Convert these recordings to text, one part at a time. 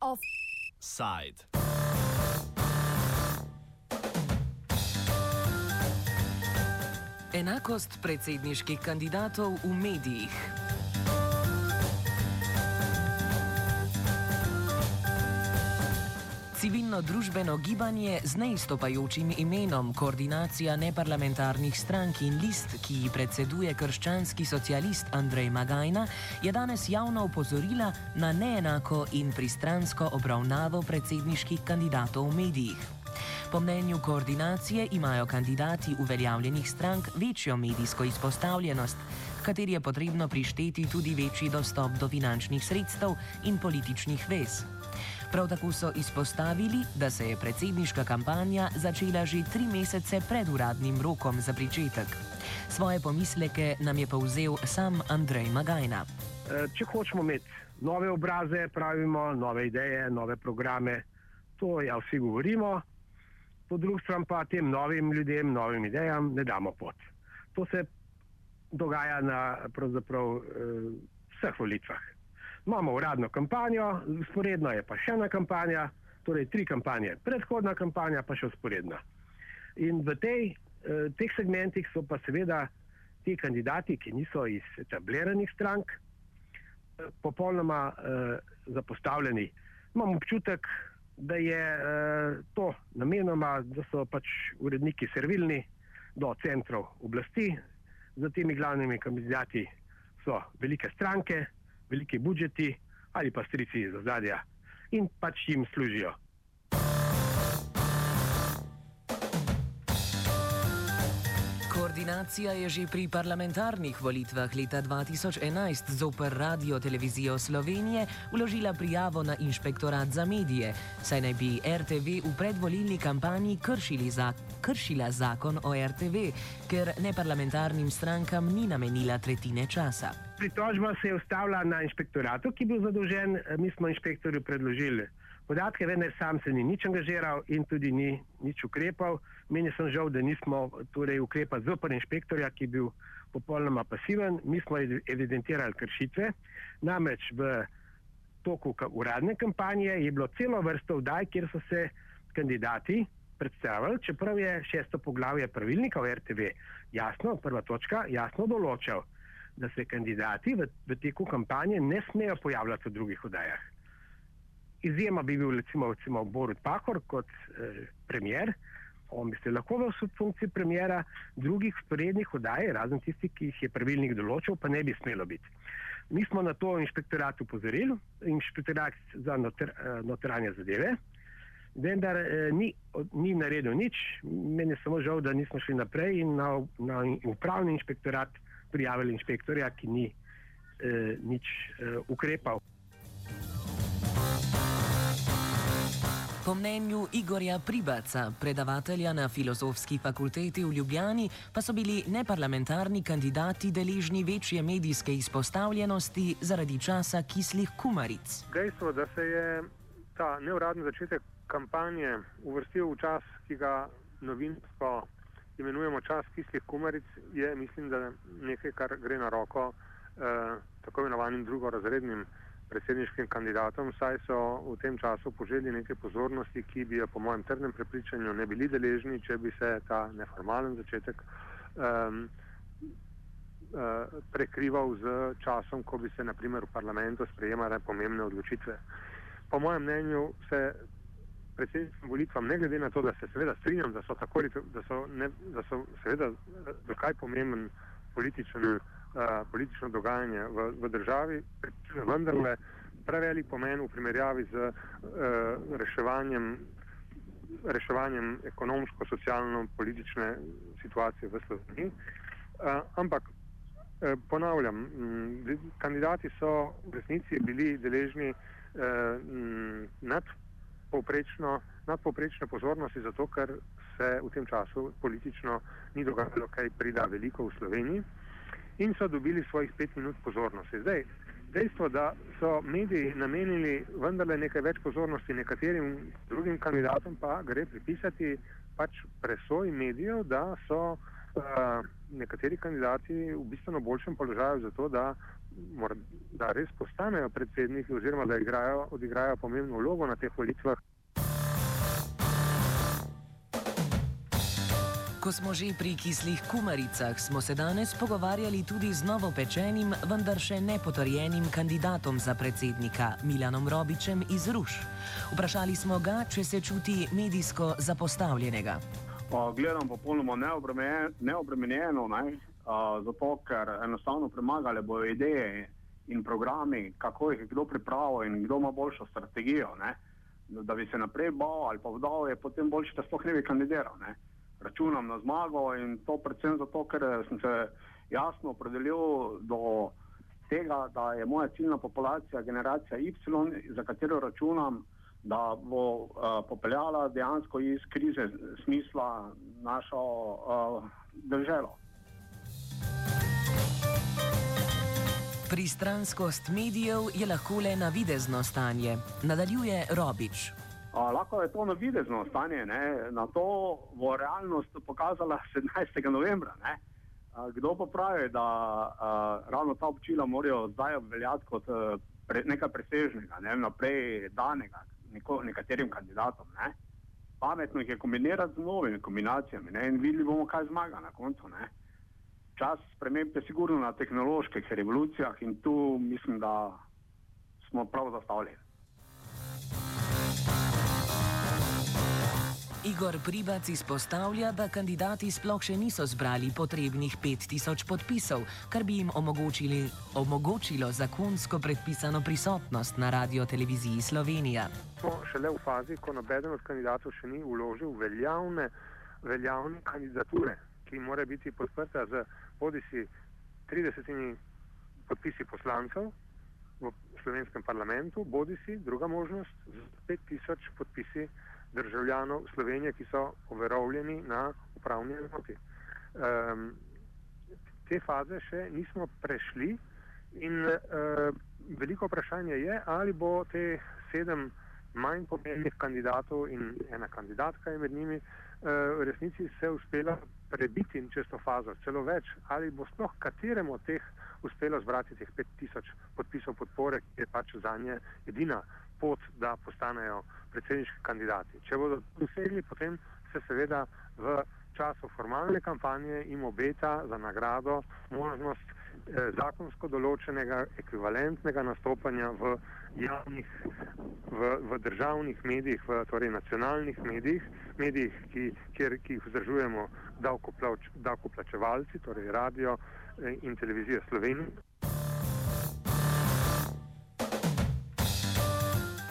Offside. Enakost predsedniških kandidatov v medijih. Civilno-družbeno gibanje z neistopajočim imenom Koordinacija neparlamentarnih strank in list, ki ji predseduje krščanski socialist Andrej Magajna, je danes javno upozorila na neenako in pristransko obravnavo predsedniških kandidatov v medijih. Po mnenju koordinacije imajo kandidati uveljavljenih strank večjo medijsko izpostavljenost, kateri je potrebno prišteti tudi večji dostop do finančnih sredstev in političnih vez. Prav tako so izpostavili, da se je predsedniška kampanja začela že tri mesece pred uradnim rokom za začetek. Svoje pomisleke nam je povzel sam Andrej Magajna. E, če hočemo imeti nove obraze, pravimo nove ideje, nove programe, to ja vsi govorimo, po drugi strani pa tem novim ljudem, novim idejam ne damo pot. To se dogaja na pravzaprav eh, vseh volitvah. Imamo uradno kampanjo, usporedno je pa še ena kampanja, torej tri kampanje, predhodna kampanja pa še usporedna. In v tej, eh, teh segmentih so pa seveda ti kandidati, ki niso iz etabliranih strank, eh, popolnoma eh, zapostavljeni. Imam občutek, da je eh, to namenoma, da so pač uredniki servilni do centrov oblasti, za temi glavnimi kandidati so velike stranke, veliki budžeti ali pa strici iz ozadja in pač jim služijo. Koordinacija je že pri parlamentarnih volitvah leta 2011 zoper Radio Televizijo Slovenije vložila prijavo na inšpektorat za medije, saj naj bi RTV v predvolilni kampanji za, kršila zakon o RTV, ker neparlamentarnim strankam ni namenila tretjine časa. Pritožba se je ustavila na inšpektoratu, ki je bil zadolžen, mi smo inšpektorju predložili podatke, vendar sam se ni nič angažiral in tudi ni nič ukrepal. Meni je žal, da nismo torej, ukrepali zopr inšpektorja, ki je bil popolnoma pasiven. Mi smo evidentirali kršitve. Namreč v toku uradne kampanje je bilo celo vrsto vdaj, kjer so se kandidati predstavljali, čeprav je šesto poglavje pravilnika o RTV jasno, prva točka, jasno določal, da se kandidati v, v teku kampanje ne smejo pojavljati v drugih vdajah. Izjema bi bil recimo, recimo Borut Pahor kot eh, premier, on bi se lahko v funkciji premijera, drugih sporednih oddaj, razen tistih, ki jih je pravilnik določil, pa ne bi smelo biti. Mi smo na to inšpektorat upozorili, inšpektorat za noter, eh, notranje zadeve, vendar eh, ni, ni naredil nič, meni je samo žal, da nismo šli naprej in na, na upravni inšpektorat prijavili inšpektorja, ki ni eh, nič eh, ukrepal. Po mnenju Igorja Pribaca, predavatelja na filozofski fakulteti v Ljubljani, pa so bili neparlamentarni kandidati deležni večje medijske izpostavljenosti zaradi časa kislih kumaric. Dejstvo, da se je ta neuradni začetek kampanje uvrstil v čas, ki ga novinsko imenujemo čas kislih kumaric, je mislim, da nekaj, kar gre na roko eh, tako imenovanim drugorazrednim predsedniškim kandidatom, saj so v tem času poželjeli nekaj pozornosti, ki bi jo po mojem trdnem prepričanju ne bili deležni, če bi se ta neformalen začetek um, uh, prekrival z časom, ko bi se naprimer v parlamentu sprejemale pomembne odločitve. Po mojem mnenju se predsedniškim volitvam, ne glede na to, da se seveda strinjam, da so, tako, da so, ne, da so seveda zakaj pomemben političen uh, politično dogajanje v, v državi, vendarle prevelik pomen v primerjavi z uh, reševanjem, reševanjem ekonomsko-socialno-politične situacije v Sloveniji. Uh, ampak uh, ponavljam, m, kandidati so v resnici bili deležni uh, nadpovprečno nadpoprečne pozornosti, zato ker se v tem času politično ni dogajalo kaj prida veliko v Sloveniji in so dobili svojih pet minut pozornosti. Zdaj, dejstvo, da so mediji namenili vendarle nekaj več pozornosti nekaterim drugim kandidatom, pa gre pripisati pač presoji medijev, da so uh, nekateri kandidati v bistveno boljšem položaju za to, da, da res postanejo predsedniki oziroma da igrajo, odigrajo pomembno vlogo na teh volitvah. Ko smo že pri kislih kumaricah, smo se danes pogovarjali tudi z novopečenim, vendar še nepotrjenim kandidatom za predsednika Milanom Robičem iz Ruš. Vprašali smo ga, če se čuti medijsko zapostavljenega. Pa gledam popolnoma neobremenjeno, ne? zato ker enostavno premagale bojo ideje in programi, kako jih kdo pripravil in kdo ima boljšo strategijo. Ne? Da bi se naprej bal ali pa vdal, je potem boljše, da sploh ne bi kandidiral. Ne? Računam na zmago in to predvsem zato, ker sem se jasno opredelil do tega, da je moja ciljna populacija generacija Y, za katero računam, da bo uh, popeljala dejansko iz krize smisla našo uh, državo. Pristranskost medijev je lahko le navidezno stanje, nadaljuje Robič. A, lahko je to navidezno stanje, ne? na to bo realnost pokazala 17. novembra. Ne? A, kdo pa pravi, da a, ravno ta občila morajo zdaj obveljati kot a, pre, nekaj presežnega, ne? naprej danega neko, nekaterim kandidatom. Ne? Pametno jih je kombinirati z novimi kombinacijami ne? in videli bomo, kaj zmaga na koncu. Ne? Čas sprememb je sigurno na tehnoloških revolucijah in tu mislim, da smo prav zastavljeni. Igor Pribac izpostavlja, da kandidati sploh še niso zbrali potrebnih 5000 podpisov, kar bi jim omogočilo zakonsko predpisano prisotnost na radio televiziji Slovenija. Smo šele v fazi, ko nobeden od kandidatov še ni uložil veljavne, veljavne kandidature, ki mora biti podprta z bodisi 30 podpisi poslancev v slovenskem parlamentu, bodisi druga možnost z 5000 podpisi državljanov Slovenije, ki so overovljeni na upravni enoti. Um, te faze še nismo prešli in uh, veliko vprašanje je, ali bo te sedem manj pomembnih kandidatov in ena kandidatka je med njimi uh, v resnici se uspela prebiti čez to fazo, celo več, ali bo sploh kateremu od teh uspelo zbrati teh 5000 podpisov podpore, ki je pač za nje edina pot, da postanejo predsedniški kandidati. Če bodo dosegli, potem se seveda v času formalne kampanje jim obeta za nagrado možnost eh, zakonsko določenega ekvivalentnega nastopanja v javnih, v, v državnih medijih, v torej nacionalnih medijih, medijih, ki, kjer, ki jih vzdržujemo davkoplačevalci, torej radio eh, in televizija Slovenije.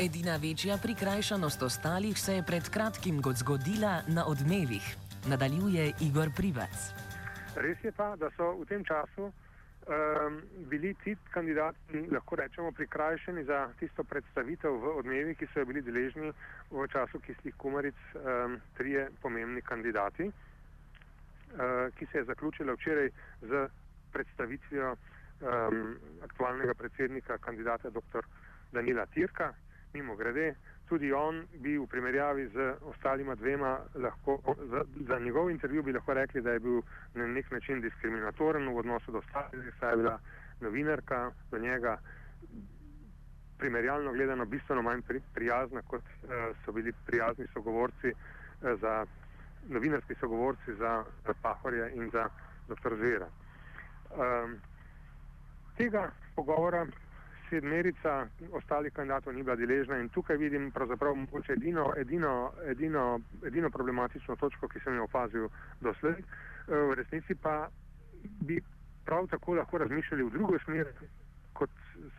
Edina večja prikrajšanost ostalih se je pred kratkim zgodila na odmevih, nadaljuje Igor Privac. Res je pa, da so v tem času um, bili ti kandidati, lahko rečemo, prikrajšani za tisto predstavitev v odmevih, ki so jo bili deležni v času kislih kumaric, um, trije pomembni kandidati, uh, ki se je zaključila včeraj z predstavitvijo um, aktualnega predsednika, kandidata dr. Danila Tirka. Mimo grede, tudi on bi v primerjavi z ostalima dvema lahko, za, za njegov intervju bi lahko rekli, da je bil na nek način diskriminatoren v odnosu do ostalih, saj je bila novinarka do njega primerjalno gledano bistveno manj pri, prijazna, kot uh, so bili prijazni sogovorci uh, za novinarski sogovorci za, za Pahorja in za dr. Zvera. Um, tega pogovora sedmerica ostalih kandidatov ni bila deležna in tukaj vidim pravzaprav mogoče edino, edino, edino, edino problematično točko, ki sem jo opazil doslej. V resnici pa bi prav tako lahko razmišljali v drugo smer, kot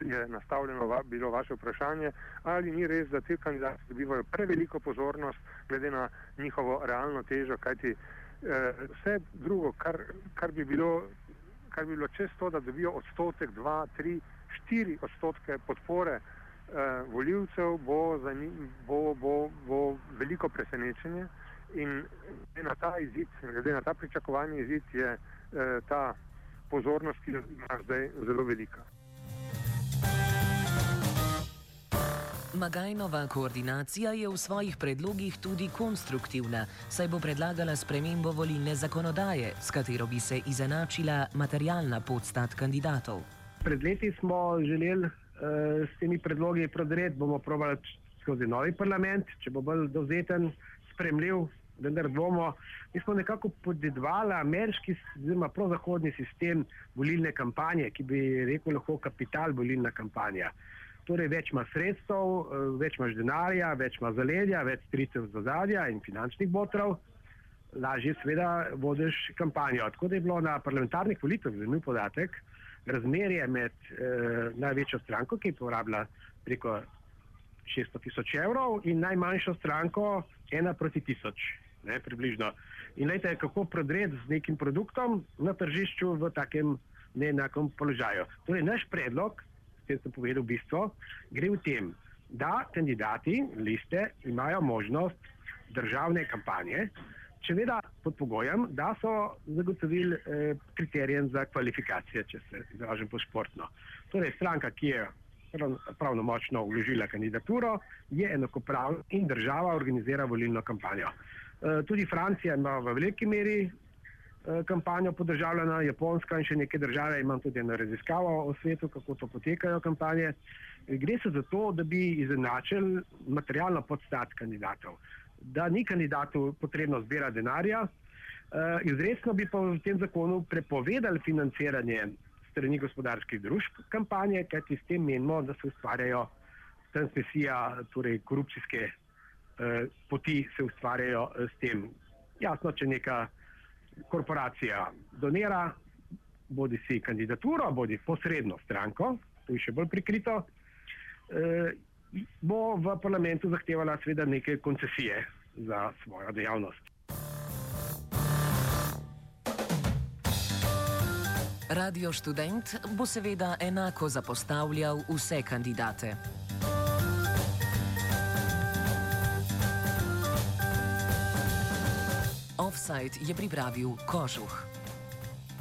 je nastavljeno va, bilo vaše vprašanje, ali ni res, da ti kandidati dobivajo preveliko pozornost glede na njihovo realno težo, kajti eh, vse drugo, kar, kar bi bilo kar bi bilo čez to, da dobijo odstotek, dva, tri, 4 odstotke podpore eh, voljivcev, bo, bo, bo, bo veliko presenečenje. In glede na ta izid, glede na ta pričakovani izid, je eh, ta pozornost, ki jo ima zdaj, zelo velika. Magajnova koordinacija je v svojih predlogih tudi konstruktivna, saj bo predlagala spremembo volilne zakonodaje, s katero bi se izenačila materialna podstat kandidatov. Pred leti smo želeli uh, s temi predlogi prodreti, bomo provali skozi novi parlament, če bo bolj dovzeten, spremljiv, vendar bomo. Mi smo nekako podedvali ameriški, zelo prozahodni sistem volilne kampanje, ki bi rekel lahko kapital volilna kampanja. Torej, več ima sredstev, eh, več imaš denarja, več ima zaledja, več stricev za zadja in finančnih botrov, lažje seveda vodiš kampanjo. Tako da je bilo na parlamentarnih volitvah, zanimiv podatek, razmerje med eh, največjo stranko, ki je porabila preko 600 tisoč evrov in najmanjšo stranko ena proti tisoč, ne, približno. In gledajte, kako prodreti z nekim produktom na tržišču v takem neenakem položaju. Torej, naš predlog tem sem povedal bistvo, gre v tem, da kandidati liste imajo možnost državne kampanje, če veda pod pogojem, da so zagotovili eh, kriterijem za kvalifikacije, če se izražam po športno. Torej, stranka, ki je pravno močno vložila kandidaturo, je enakopravna in država organizira volilno kampanjo. Eh, tudi Francija ima v veliki meri Eh, kampanjo podržavljena, Japonska in še neke države, imam tudi eno raziskavo o svetu, kako to potekajo kampanje. Gre se za to, da bi izenačili materialno podstat kandidatov, da ni kandidatu potrebno zbirati denarja. Uh, izredno bi pa v tem zakonu prepovedali financiranje strani gospodarskih družb kampanje, kajti s tem menimo, da se ustvarjajo transmisija, torej korupcijske uh, poti se ustvarjajo s tem. Jasno, če neka korporacija donira, bodi si kandidaturo, bodi posredno stranko, to je še bolj prikrito, eh, bo v parlamentu zahtevala seveda neke koncesije za svojo dejavnost. Radio študent bo seveda enako zapostavljal vse kandidate. Offside je pripravil Kožuh.